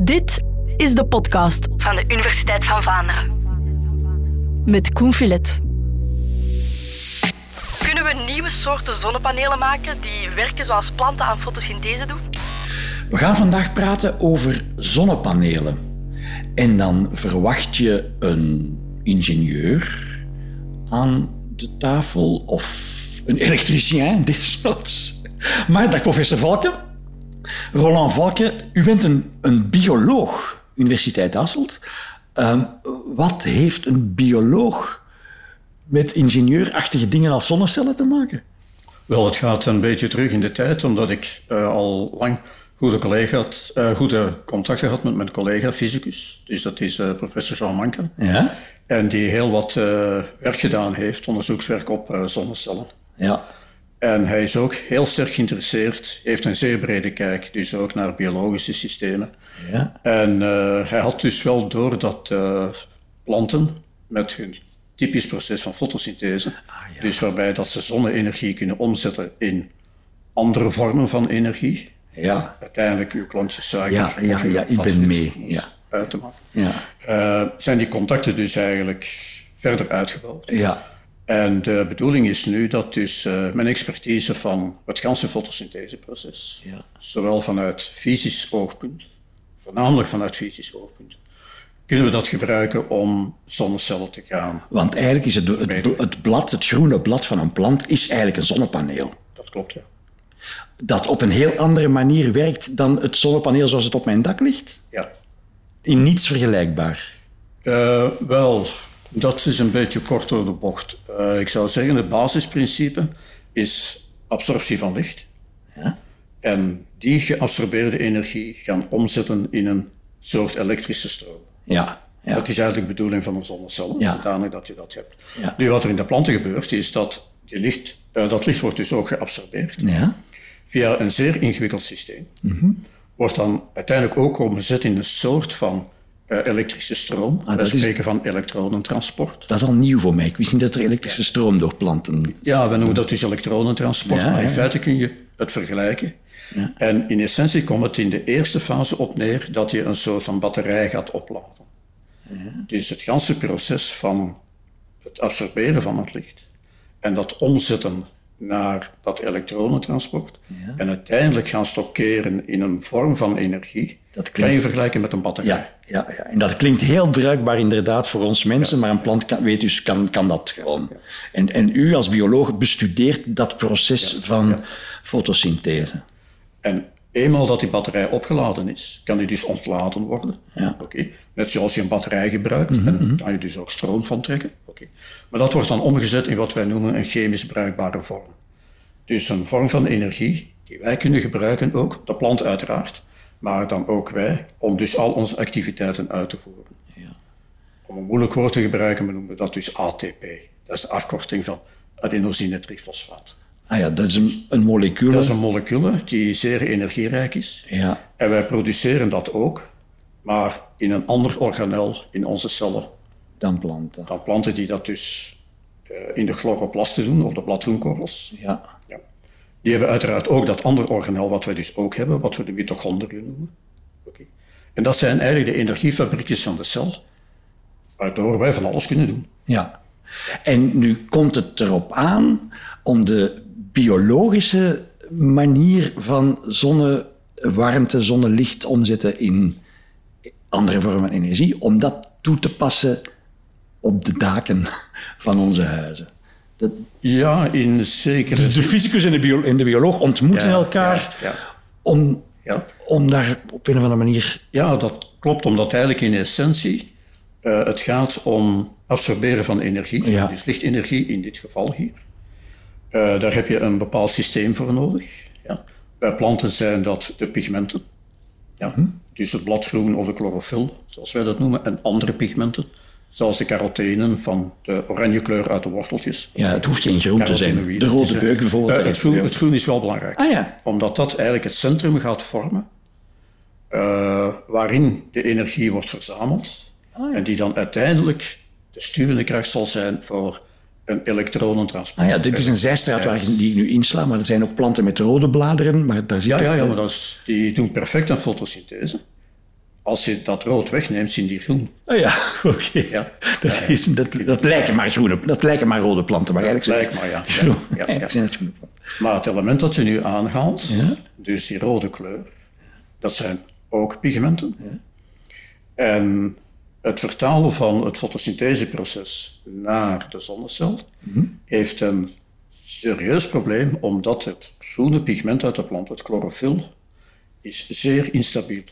Dit is de podcast van de Universiteit van Vlaanderen. Met Koen Filet. Kunnen we nieuwe soorten zonnepanelen maken die werken zoals planten aan fotosynthese doen? We gaan vandaag praten over zonnepanelen. En dan verwacht je een ingenieur aan de tafel of een elektricien desnoods. Maar dag professor Valken. Roland Valken, u bent een, een bioloog, Universiteit Hasselt. Ehm, wat heeft een bioloog met ingenieurachtige dingen als zonnecellen te maken? Wel, het gaat een beetje terug in de tijd, omdat ik uh, al lang goede, collega's, uh, goede contacten had met mijn collega fysicus. Dus dat is uh, professor Jean Manke. Ja? En die heel wat werk gedaan heeft, onderzoekswerk op zonnecellen. Ja. En hij is ook heel sterk geïnteresseerd, heeft een zeer brede kijk, dus ook naar biologische systemen. Ja. En uh, hij had dus wel door dat uh, planten met hun typisch proces van fotosynthese, ah, ja. dus waarbij dat ze zonne-energie kunnen omzetten in andere vormen van energie, ja. uiteindelijk uw klontje suiker. Ja, ja, ja, ik ben mee. Ja. Uit te maken. Ja. Uh, zijn die contacten dus eigenlijk verder uitgebouwd. Ja. En de bedoeling is nu dat dus uh, mijn expertise van het ganse fotosyntheseproces, ja. zowel vanuit fysisch oogpunt, voornamelijk vanuit fysisch oogpunt, kunnen we dat gebruiken om zonnecellen te gaan. Want eigenlijk is het, het, het blad, het groene blad van een plant, is eigenlijk een zonnepaneel. Dat klopt, ja. Dat op een heel andere manier werkt dan het zonnepaneel zoals het op mijn dak ligt? Ja. In niets vergelijkbaar? Uh, wel, dat is een beetje kort door de bocht. Uh, ik zou zeggen, het basisprincipe is absorptie van licht. Ja? En die geabsorbeerde energie gaan omzetten in een soort elektrische stroom. Ja. ja. Dat is eigenlijk de bedoeling van een zonnecel, Ja. zodanig dat je dat hebt. Nu, wat er in de planten gebeurt, is dat die licht, uh, dat licht wordt dus ook geabsorbeerd Ja. via een zeer ingewikkeld systeem. Mhm. Wordt dan uiteindelijk ook omgezet in een soort van uh, elektrische stroom. Ah, We is- spreken van elektronentransport. Dat is al nieuw voor mij. Ik wist niet dat er elektrische stroom door planten... Ja, we noemen dat dus elektronentransport, Ja, maar in ja. feite kun je het vergelijken. Ja. En in essentie komt het in de eerste fase op neer dat je een soort van batterij gaat opladen. Dus het ganse proces van het absorberen van het licht en dat omzetten naar dat elektronentransport Ja. en uiteindelijk gaan stockeren in een vorm van energie, Dat kan je vergelijken met een batterij. Ja, ja, ja. En dat klinkt heel bruikbaar inderdaad voor ons mensen, maar een plant kan, weet dus, kan, kan dat gewoon. En, en u als bioloog bestudeert dat proces van fotosynthese. En eenmaal dat die batterij opgeladen is, kan die dus ontladen worden. Ja. Oké. Net zoals je een batterij gebruikt, en kan je dus ook stroom van trekken. Oké. Maar dat wordt dan omgezet in wat wij noemen een chemisch bruikbare vorm. Dus een vorm van energie die wij kunnen gebruiken ook, de plant uiteraard, maar dan ook wij, om dus al onze activiteiten uit te voeren. Ja. Om een moeilijk woord te gebruiken, we noemen dat dus ATP. Dat is de afkorting van adenosine trifosfaat. Ah ja, dat is een, een molecuul. Dat is een molecule die zeer energierijk is. Ja, En wij produceren dat ook, maar in een ander organel in onze cellen. dan planten. Dan planten die dat dus eh, in de chloroplasten doen, of de bladgroenkorrels. Ja. Ja. Die hebben uiteraard ook dat andere organel wat wij dus ook hebben, wat we de mitochondriën noemen. Oké. En dat zijn eigenlijk de energiefabriekjes van de cel, waardoor wij van alles kunnen doen. ja. En nu komt het erop aan om de biologische manier van zonnewarmte, zonnelicht omzetten in andere vormen van energie, om dat toe te passen op de daken van onze huizen. Dat, Ja, in zekere de zin. fysicus en de, bio- en de bioloog ontmoeten Ja, elkaar ja, ja. Om, Ja. om daar op een of andere manier... Ja, dat klopt, omdat eigenlijk in essentie eh, het gaat om absorberen van energie, dus lichtenergie in dit geval hier. Eh, daar heb je een bepaald systeem voor nodig. Ja. Bij planten zijn dat de pigmenten, ja. Hm. dus het bladgroen of de chlorofyl, zoals wij dat noemen, en andere pigmenten, zoals de carotenen van de oranje kleur uit de worteltjes. Ja, het hoeft geen groen te zijn. De rode is, beuk bijvoorbeeld. eh, het, groen, het groen is wel belangrijk. Ah ja. Omdat dat eigenlijk het centrum gaat vormen eh, waarin de energie wordt verzameld. Ah, En die dan uiteindelijk de sturende kracht zal zijn voor een elektronentransport. Ah ja, dit is een zijstraat waar ik, die ik nu insla, maar er zijn ook planten met rode bladeren, maar daar zit Ja, ja, ja maar dat is, die doen perfect aan fotosynthese. als je dat rood wegneemt, zien die groen. Oh ja, oké. Ja. Dat, is, dat, dat lijken maar groene, dat lijken maar rode planten, maar eigenlijk lijkt maar, ja. groen- Ja, ja, zijn het groene planten. Maar het element dat je nu aanhaalt, dus die rode kleur, dat zijn ook pigmenten. En het vertalen van het fotosyntheseproces naar de zonnecel Mhm. heeft een serieus probleem, omdat het groene pigment uit de plant, het chlorofill, is zeer instabiel.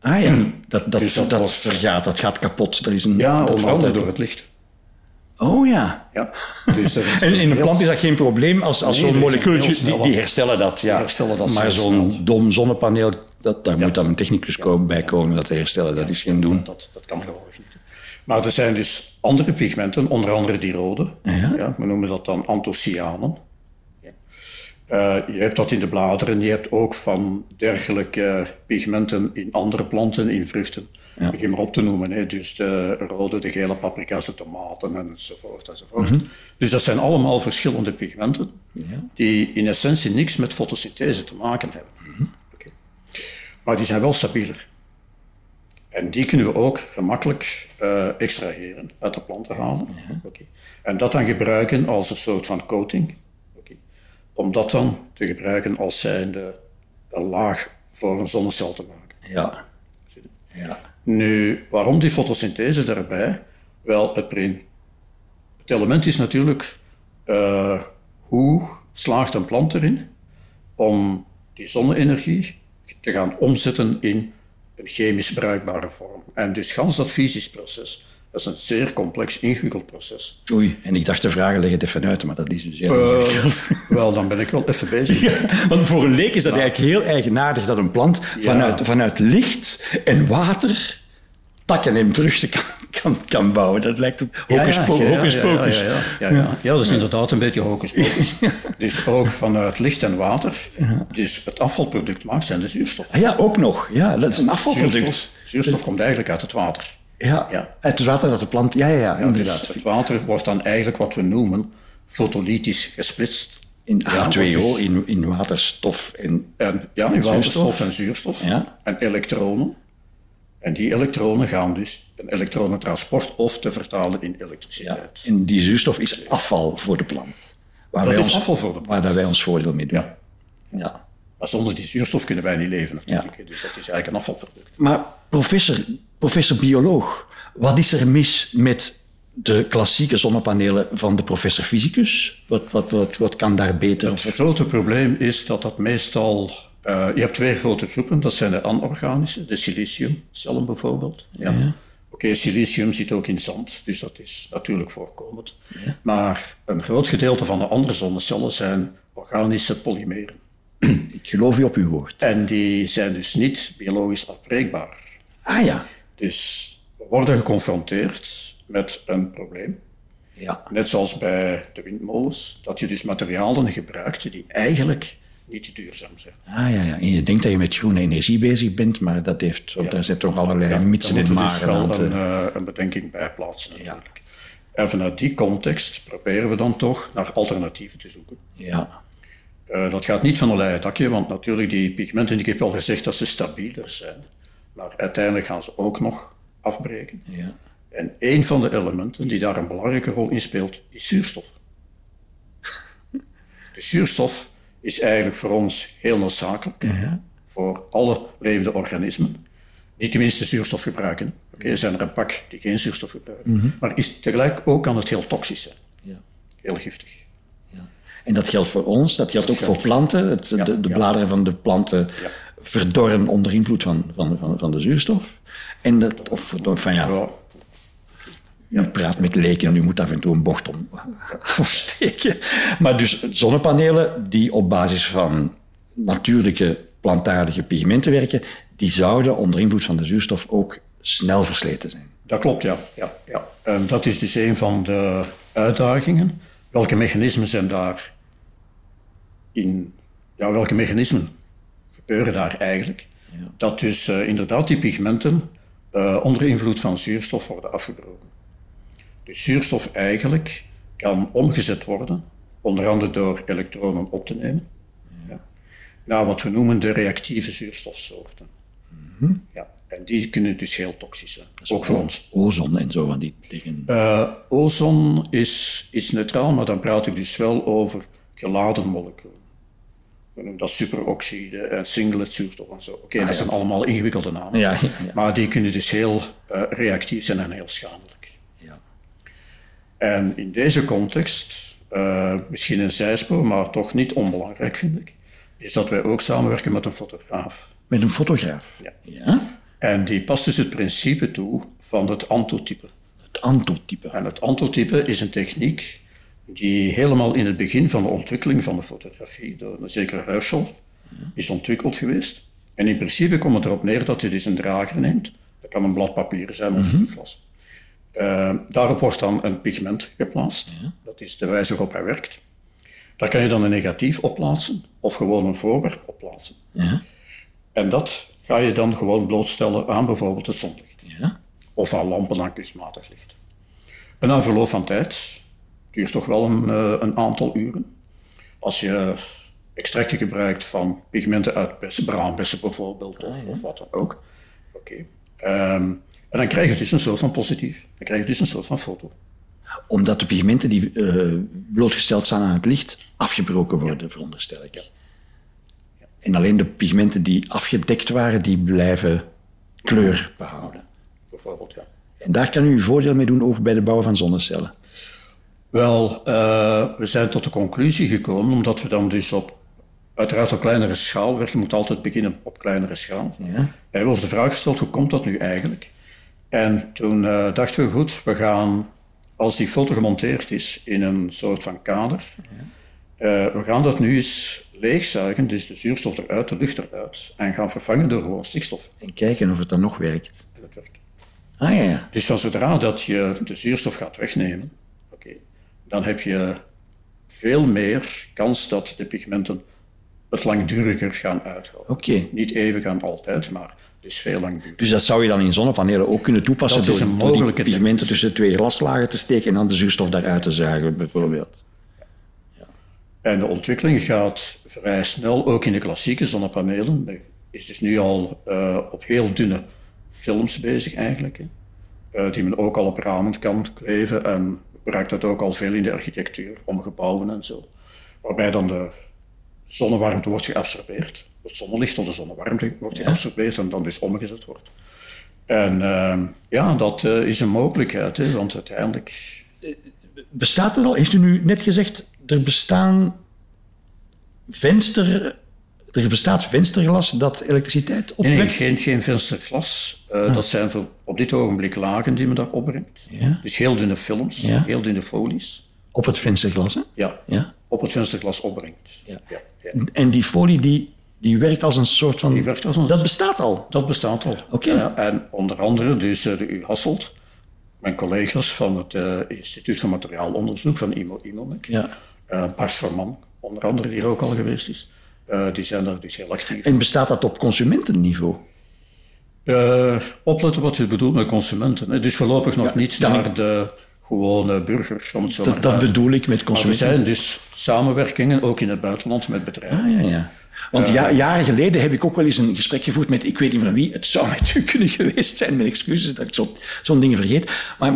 Ah ja, dat, dat, Dus dat dat, wordt- vergaat, dat gaat kapot. Dat is een, Ja, onder andere door het licht. Oh ja. Ja. Dus dat is En in een plant is dat geen probleem als, als Nee, zo'n molecuultje, die, die herstellen dat. Ja. Die herstellen dat maar zo'n dom zonnepaneel, dat, daar moet dan een technicus komen, bij komen dat te herstellen. Dat is geen doen. Dat, dat kan gewoon niet. Maar er zijn dus andere pigmenten, onder andere die rode. Ja. we noemen dat dan anthocyanen. Ja. Eh, je hebt dat in de bladeren, je hebt ook van dergelijke pigmenten in andere planten, in vruchten. Ja. Begin maar op te noemen. Hè. Dus de rode, de gele paprika's, de tomaten enzovoort. enzovoort. Mhm. Dus dat zijn allemaal verschillende pigmenten die in essentie niks met fotosynthese te maken hebben. Mhm. Maar die zijn wel stabieler. En die kunnen we ook gemakkelijk eh, extraheren, uit de planten halen. Oké. En dat dan gebruiken als een soort van coating. Oké. Om dat dan te gebruiken als zijnde een laag voor een zonnecel te maken. Ja. ja. Nu, waarom die fotosynthese daarbij? Wel, het, het element is natuurlijk eh, hoe slaagt een plant erin om die zonne-energie te gaan omzetten in een chemisch bruikbare vorm. En dus gans dat fysisch proces, dat is een zeer complex, ingewikkeld proces. Oei, en ik dacht te vragen, leg het even uit, maar dat is dus heel ingewikkeld. Eh, wel, dan ben ik wel even bezig. Ja, want voor een leek is dat eigenlijk heel eigenaardig dat een plant vanuit, vanuit licht en water takken en vruchten kan, kan, kan bouwen. Dat lijkt op hocus pocus. Ja, dat is inderdaad een beetje hocus pocus. Dus ook vanuit licht en water. Dus het afvalproduct maakt zijn de zuurstof. Ah ja, ook nog. Ja, dat is een afvalproduct. Zuurstof, zuurstof komt eigenlijk uit het water. Ja, Ja. het water dat de plant... Ja, ja, ja, inderdaad. Dus het water wordt dan eigenlijk wat we noemen fotolytisch gesplitst. in Ja, H2O, wordt dus- in, in waterstof en... En, ja, in waterstof en zuurstof Ja. en elektronen. En die elektronen gaan dus een elektronentransport of te vertalen in elektriciteit. Ja, en die zuurstof is afval voor de plant. Waar Dat wij is ons, afval voor de plant. Waar dat wij ons voordeel mee doen. Ja. ja. Maar zonder die zuurstof kunnen wij niet leven natuurlijk. Dus dat is eigenlijk een afvalproduct. Maar professor, professor bioloog, wat is er mis met de klassieke zonnepanelen van de professor fysicus? Wat, wat, wat, wat kan daar beter? Het grote probleem is dat dat meestal... eh, je hebt twee grote groepen, dat zijn de anorganische, de siliciumcellen bijvoorbeeld. Ja. Oké, silicium zit ook in zand, dus dat is natuurlijk voorkomend. Maar een groot gedeelte van de andere zonnecellen zijn organische polymeren. Ik geloof u op uw woord. En die zijn dus niet biologisch afbreekbaar. Ah ja. Dus we worden geconfronteerd met een probleem. Ja. Net zoals bij de windmolens, dat je dus materialen gebruikt die eigenlijk niet duurzaam zijn. Ah ja, ja. En je denkt dat je met groene energie bezig bent, maar dat heeft, daar zijn toch allerlei mitsen Daar en dus maren aan wel te... een, eh, een bedenking bij plaatsen natuurlijk. En vanuit die context proberen we dan toch naar alternatieven te zoeken. Ja. Eh, dat gaat niet van een leien dakje, want natuurlijk die pigmenten, ik heb al gezegd dat ze stabieler zijn. Maar uiteindelijk gaan ze ook nog afbreken. Ja. En een van de elementen die daar een belangrijke rol in speelt, is zuurstof. De zuurstof is eigenlijk voor ons heel noodzakelijk, voor alle levende organismen, die tenminste zuurstof gebruiken. Oké, er zijn er een pak die geen zuurstof gebruiken, maar is tegelijk ook kan het heel toxisch zijn, ja. heel giftig. En dat geldt voor ons, dat geldt ook voor planten. Het, de de ja. bladeren van de planten Ja. Verdorren onder invloed van, van, van, van de zuurstof. En dat, of van ja, Ja, u praat met leken en u moet af en toe een bocht om afsteken. Maar dus zonnepanelen die op basis van natuurlijke plantaardige pigmenten werken, die zouden onder invloed van de zuurstof ook snel versleten zijn. Dat klopt, ja. ja, ja. En dat is dus een van de uitdagingen. Welke mechanismen zijn daar in... Ja, welke mechanismen gebeuren daar eigenlijk? Dat dus eh, inderdaad die pigmenten eh, onder invloed van zuurstof worden afgebroken. Dus zuurstof eigenlijk kan omgezet worden, onder andere door elektronen op te nemen, ja. naar wat we noemen de reactieve zuurstofsoorten. Ja. En die kunnen dus heel toxisch zijn, ook voor ons. Ozon en zo van die dingen. Uh, ozon is, is neutraal, maar dan praat ik dus wel over geladen moleculen. We noemen dat superoxide en singlet zuurstof en zo. Oké, dat zijn allemaal ingewikkelde namen. Ja, ja, Maar die kunnen dus heel uh, reactief zijn en heel schadelijk. Ja. En in deze context, uh, misschien een zijspoor, maar toch niet onbelangrijk vind ik, is dat wij ook samenwerken met een fotograaf. Met een fotograaf? Ja. ja? En die past dus het principe toe van het antotype. Het antotype. En het antotype is een techniek die helemaal in het begin van de ontwikkeling van de fotografie door een zekere Herschel is ontwikkeld geweest. En in principe komt het erop neer dat je dus een drager neemt. Dat kan een blad papier zijn of een stuk glas. Uh, daarop wordt dan een pigment geplaatst. Dat is de wijze waarop hij werkt. Daar kan je dan een negatief op plaatsen of gewoon een voorwerp op plaatsen. Ja. En dat ga je dan gewoon blootstellen aan bijvoorbeeld het zonlicht. Ja. Of aan lampen aan kunstmatig licht. En na verloop van tijd, duurt toch wel een, uh, een aantal uren. Als je extracten gebruikt van pigmenten uit bessen, braambessen bijvoorbeeld, of, Ah, ja. of wat dan ook. Oké. Um, en dan krijg je dus een soort van positief. Dan krijg je dus een soort van foto. Omdat de pigmenten die uh, blootgesteld staan aan het licht afgebroken worden, ja. veronderstel ik. Ja. En alleen de pigmenten die afgedekt waren, die blijven kleur behouden. Bijvoorbeeld, ja. En daar kan u uw voordeel mee doen over bij de bouw van zonnecellen. Wel, uh, we zijn tot de conclusie gekomen, omdat we dan dus op, uiteraard op kleinere schaal werken. Je moet altijd beginnen op kleinere schaal. Ja. We hebben ons de vraag gesteld, hoe komt dat nu eigenlijk? En toen uh, dachten we, goed, we gaan, als die foto gemonteerd is in een soort van kader, ja. uh, we gaan dat nu eens leegzuigen, dus de zuurstof eruit, de lucht eruit, en gaan vervangen door gewoon stikstof. En kijken of het dan nog werkt. En het werkt. Ah ja. Dus van zodra dat je de zuurstof gaat wegnemen, dan heb je veel meer kans dat de pigmenten het langduriger gaan uithouden. Okay. Niet eeuwig aan altijd, maar dus veel langduriger. Dus dat zou je dan in zonnepanelen ook kunnen toepassen dat is door, die mogelijke pigmenten tussen twee glaslagen te steken en dan de zuurstof daaruit te zuigen, bijvoorbeeld. En de ontwikkeling gaat vrij snel, ook in de klassieke zonnepanelen. Is dus nu al uh, op heel dunne films bezig eigenlijk, uh, die men ook al op ramen kan kleven en gebruikt dat ook al veel in de architectuur, om gebouwen en zo. Waarbij dan de zonnewarmte wordt geabsorbeerd, het zonnelicht tot de zonnewarmte wordt geabsorbeerd en dan dus omgezet wordt. En uh, ja, dat is een mogelijkheid, hè, want uiteindelijk... Bestaat er al, heeft u nu net gezegd, er bestaan venster, er bestaat vensterglas dat elektriciteit opwekt? Nee, nee geen, geen vensterglas. Uh, ah. Dat zijn voor op dit ogenblik lagen die men daar opbrengt. Ja. Dus heel dunne films, ja. heel dunne folies. Op het vensterglas, hè? Ja, ja. op het vensterglas opbrengt. Ja. En die folie die, die werkt als een soort van... Die werkt als een... Dat bestaat al? Dat bestaat al. Oké. Okay. en onder andere dus uh, de U Hasselt, mijn collega's van het uh, Instituut voor Materiaalonderzoek van IMO, IMOMEC, ja. Bart Verman, onder andere, die er ook al geweest is, uh, die zijn daar dus heel actief. En bestaat dat op consumentenniveau? Uh, opletten wat je bedoelt met consumenten. Hè. Dus voorlopig nog Ja, niet dan- naar de gewone burgers, om het zo Dat, dat bedoel ik met Maar er consumenten. zijn dus samenwerkingen, ook in het buitenland, met bedrijven. Ah, ja, ja. Want ja, jaren geleden heb ik ook wel eens een gesprek gevoerd met, ik weet niet van wie, het zou met u kunnen geweest zijn, mijn excuses dat ik zo- zo'n dingen vergeet, maar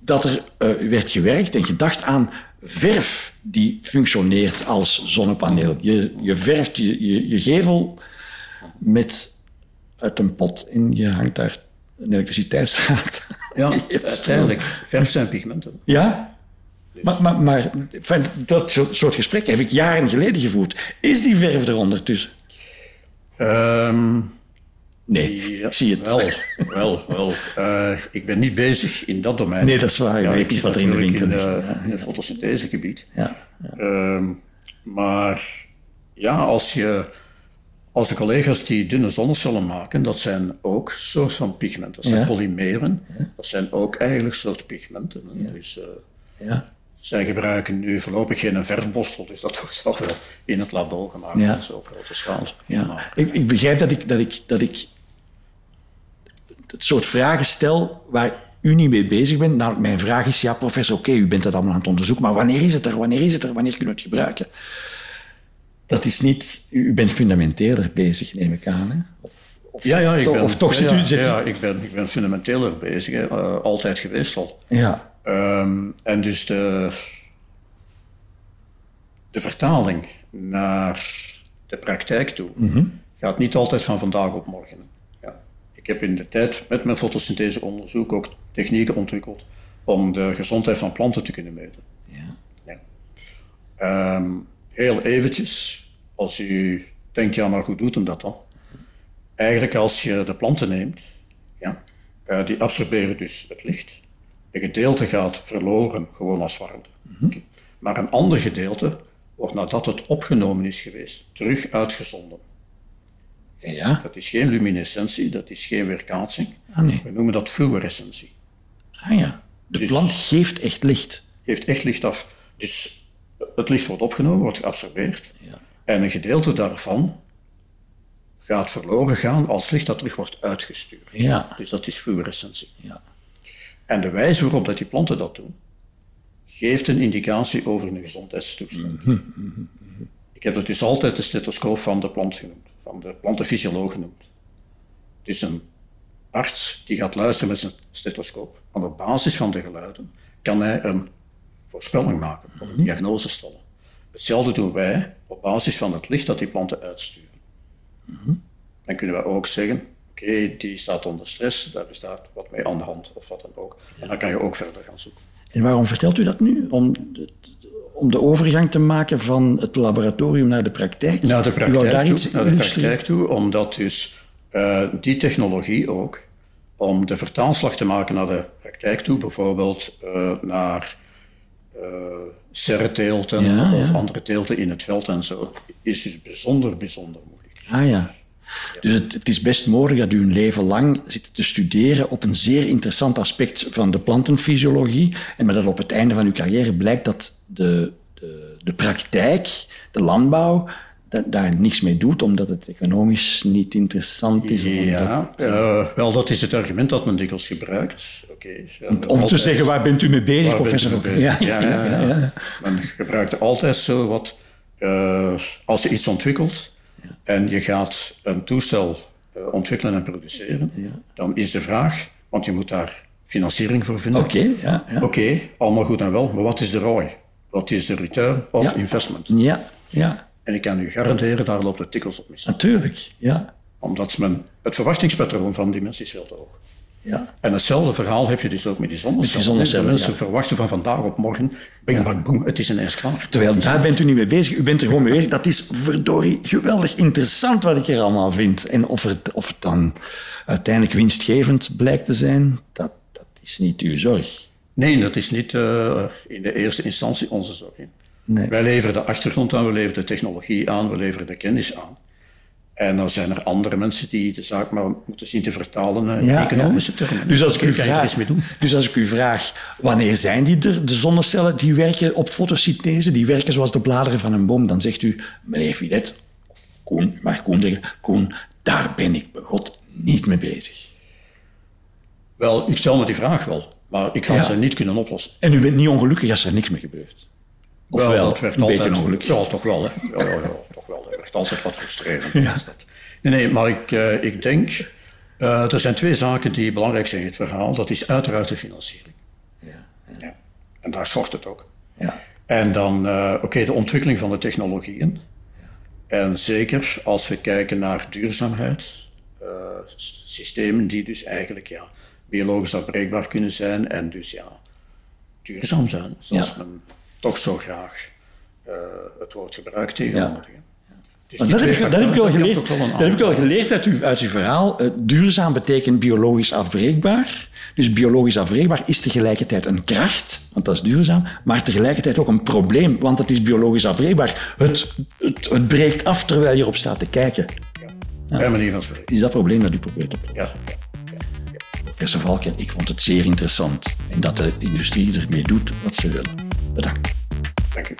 dat er eh, werd gewerkt en gedacht aan verf die functioneert als zonnepaneel. Je, je verft je, je, je gevel met uit een pot en je hangt daar een elektriciteitsdraad. Ja, uiteindelijk, verf zijn pigmenten. ja? Maar, maar, maar dat so- soort gesprekken heb ik jaren geleden gevoerd. Is die verf er ondertussen? Ehm, Nee, ja, ik zie het. Wel, wel, wel. Eh, ik ben niet bezig in dat domein. Nee, dat is waar. Weet ik zit wat er in de winkel in, Ja, in het fotosynthesegebied. Ja, ja. Ehm, maar ja, als, je, als de collega's die dunne zonnecellen maken, dat zijn ook soort van pigmenten. Dat zijn Ja. polymeren. Dat zijn ook eigenlijk soort pigmenten. Dus, eh, ja. zij gebruiken nu voorlopig geen verfborstel, dus dat wordt al wel in het labo gemaakt Ja. op zo'n grote schaal. Ja. Maar- Ik, ik begrijp dat ik, dat, ik, dat ik het soort vragen stel waar u niet mee bezig bent. Nou, mijn vraag is, ja professor, oké, u bent dat allemaal aan het onderzoeken, maar wanneer is het er? Wanneer is het er? Wanneer kunnen we het gebruiken? Dat is niet... U bent fundamenteler bezig, neem ik aan. Hè? Of, Of, Ja, ja, ik to- ben, of toch ja, zit u... ja, zit ja, ik ben, ik ben fundamenteeler bezig, hè, eh, altijd geweest al. ja. Ehm, en dus de, de vertaling naar de praktijk toe gaat niet altijd van vandaag op morgen. Ik heb in de tijd met mijn fotosyntheseonderzoek ook technieken ontwikkeld om de gezondheid van planten te kunnen meten. Ja. Ja. Ehm, heel eventjes, als u denkt, ja, maar hoe doet hem dat dan? Eigenlijk als je de planten neemt, ja, eh, die absorberen dus het licht. Een gedeelte gaat verloren, gewoon als warmte. Oké. Maar een ander gedeelte wordt nadat het opgenomen is geweest, terug uitgezonden. Ja. Dat is geen luminescentie, dat is geen weerkaatsing. Ah, nee. We noemen dat fluorescentie. Ah ja. De Dus- plant geeft echt licht. geeft echt licht af. Dus het licht wordt opgenomen, wordt geabsorbeerd. Ja. En een gedeelte daarvan gaat verloren gaan als licht dat terug wordt uitgestuurd. Ja. Dus dat is fluorescentie. Ja. En de wijze waarop dat die planten dat doen, geeft een indicatie over een gezondheidstoestand. Ik heb het dus altijd de stethoscoop van de plant genoemd, de plantenfysioloog genoemd. Het is een arts die gaat luisteren met zijn stethoscoop. En op basis van de geluiden kan hij een voorspelling maken of een diagnose stellen. Hetzelfde doen wij op basis van het licht dat die planten uitsturen. Dan kunnen we ook zeggen, oké, die staat onder stress, daar is daar wat mee aan de hand of wat dan ook. En dan kan je ook verder gaan zoeken. En waarom vertelt u dat nu? Om om de overgang te maken van het laboratorium naar de praktijk? Naar de praktijk, daar toe, iets naar de praktijk toe, omdat dus eh, die technologie ook, om de vertaalslag te maken naar de praktijk toe, bijvoorbeeld eh, naar eh serreteelten Ja, of ja. andere teelten in het veld en zo, is dus bijzonder, bijzonder moeilijk. Ah ja. Dus het, het is best mogelijk dat u een leven lang zit te studeren op een zeer interessant aspect van de plantenfysiologie. En maar dat op het einde van uw carrière blijkt dat de, de, de praktijk, de landbouw, da- daar niks mee doet, omdat het economisch niet interessant is. Ja, eh, wel, dat is het argument dat men dikwijls gebruikt. Oké, ja, om te zeggen, waar bent u mee bezig, professor? mee bezig? Ja, ja, ja, ja. Men gebruikt altijd zo wat, eh, als je iets ontwikkelt en je gaat een toestel eh, ontwikkelen en produceren, dan is de vraag, want je moet daar financiering voor vinden. Oké, ja, ja. Oké, allemaal goed en wel, maar wat is de ROI? Wat is de return of investment? Ja, ja, En ik kan u garanderen, daar loopt de tikkels op mis. natuurlijk. Ja, Omdat men het verwachtingspatroon van die mensen is veel te hoog. Ja. En hetzelfde verhaal heb je dus ook met die zonnecellen. zonnecellen, De mensen ja. verwachten van vandaag op morgen, bing, bang, boem, het is ineens klaar. Terwijl daar bent u niet mee bezig. U bent er gewoon mee bezig. Dat is verdorie geweldig interessant wat ik er allemaal vind. En of het, of het dan uiteindelijk winstgevend blijkt te zijn, dat, dat is niet uw zorg. Nee, dat is niet eh, in de eerste instantie onze zorg. Nee. Wij leveren de achtergrond aan, we leveren de technologie aan, we leveren de kennis aan. En dan zijn er andere mensen die de zaak maar moeten zien te vertalen naar economische termen. Dus als, ik u vraag, iets mee doen. dus als ik u vraag, wanneer zijn die er, de zonnecellen die werken op fotosynthese, die werken zoals de bladeren van een boom, dan zegt u, meneer Filet, of Koen, u mag Koen zeggen, Koen, daar ben ik begot niet mee bezig. Wel, ik stel me die vraag wel, maar ik ga Ja. ze niet kunnen oplossen. En u bent niet ongelukkig als er niks mee gebeurt. Of Wel, wel, dat werd een altijd, beetje ongelukkig. Ja, toch wel. Hè. Ja, ja, ja, toch wel. Dat werd altijd wat frustrerend. is dat. Nee, nee, maar ik, eh, ik denk... eh, er zijn twee zaken die belangrijk zijn in het verhaal. Dat is uiteraard de financiering. Ja. En daar schort het ook. Ja. En dan, eh, oké, de ontwikkeling van de technologieën. En zeker als we kijken naar duurzaamheid. eh, systemen die dus eigenlijk ja, biologisch afbreekbaar kunnen zijn en dus ja, duurzaam zijn. Zoals Ja. men toch zo graag eh, het woord gebruikt tegenwoordig. Dus dat, heb ik, dat, heb ik wel geleerd, dat heb ik wel geleerd uit, uw, uit uw verhaal. Eh, duurzaam betekent biologisch afbreekbaar. Dus biologisch afbreekbaar is tegelijkertijd een kracht, want dat is duurzaam, maar tegelijkertijd ook een probleem, want het is biologisch afbreekbaar. Het, het, het breekt af terwijl je erop staat te kijken. Bij manier van spreken. Het is dat probleem dat u probeert op te lossen. Ja, ja. Professor Valken, ik vond het zeer interessant. En dat de industrie ermee doet wat ze willen. Bedankt. Dank u.